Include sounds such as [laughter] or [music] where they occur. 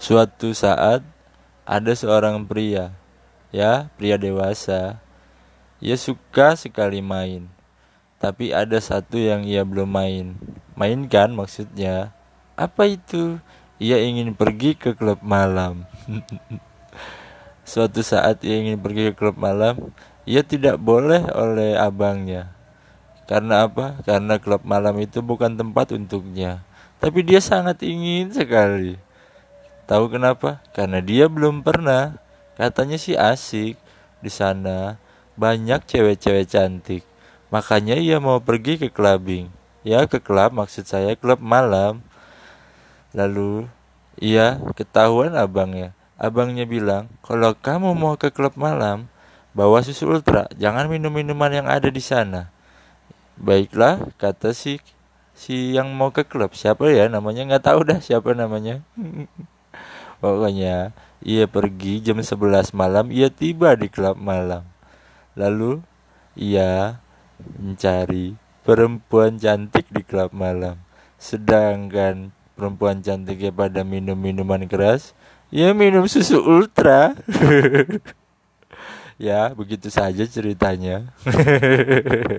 Suatu saat ada seorang pria, ya, pria dewasa. Ia suka sekali main. Tapi ada satu yang ia belum main. Mainkan maksudnya. Apa itu? Ia ingin pergi ke klub malam. [laughs] Suatu saat ia ingin pergi ke klub malam, ia tidak boleh oleh abangnya. Karena apa? Karena klub malam itu bukan tempat untuknya. Tapi dia sangat ingin sekali. Tahu kenapa? Karena dia belum pernah. Katanya sih asik di sana. Banyak cewek-cewek cantik. Makanya ia mau pergi ke clubbing. Ya, ke klub maksud saya klub malam. Lalu ia ketahuan abangnya. Abangnya bilang, "Kalau kamu mau ke klub malam, bawa susu ultra, jangan minum minuman yang ada di sana." Baiklah, kata si si yang mau ke klub. Siapa ya namanya? Nggak tahu dah siapa namanya. [laughs] Pokoknya ia pergi jam 11 malam, ia tiba di klub malam. Lalu ia mencari perempuan cantik di klub malam. Sedangkan perempuan cantiknya pada minum minuman keras, ia minum susu ultra. [laughs] ya, begitu saja ceritanya. [laughs]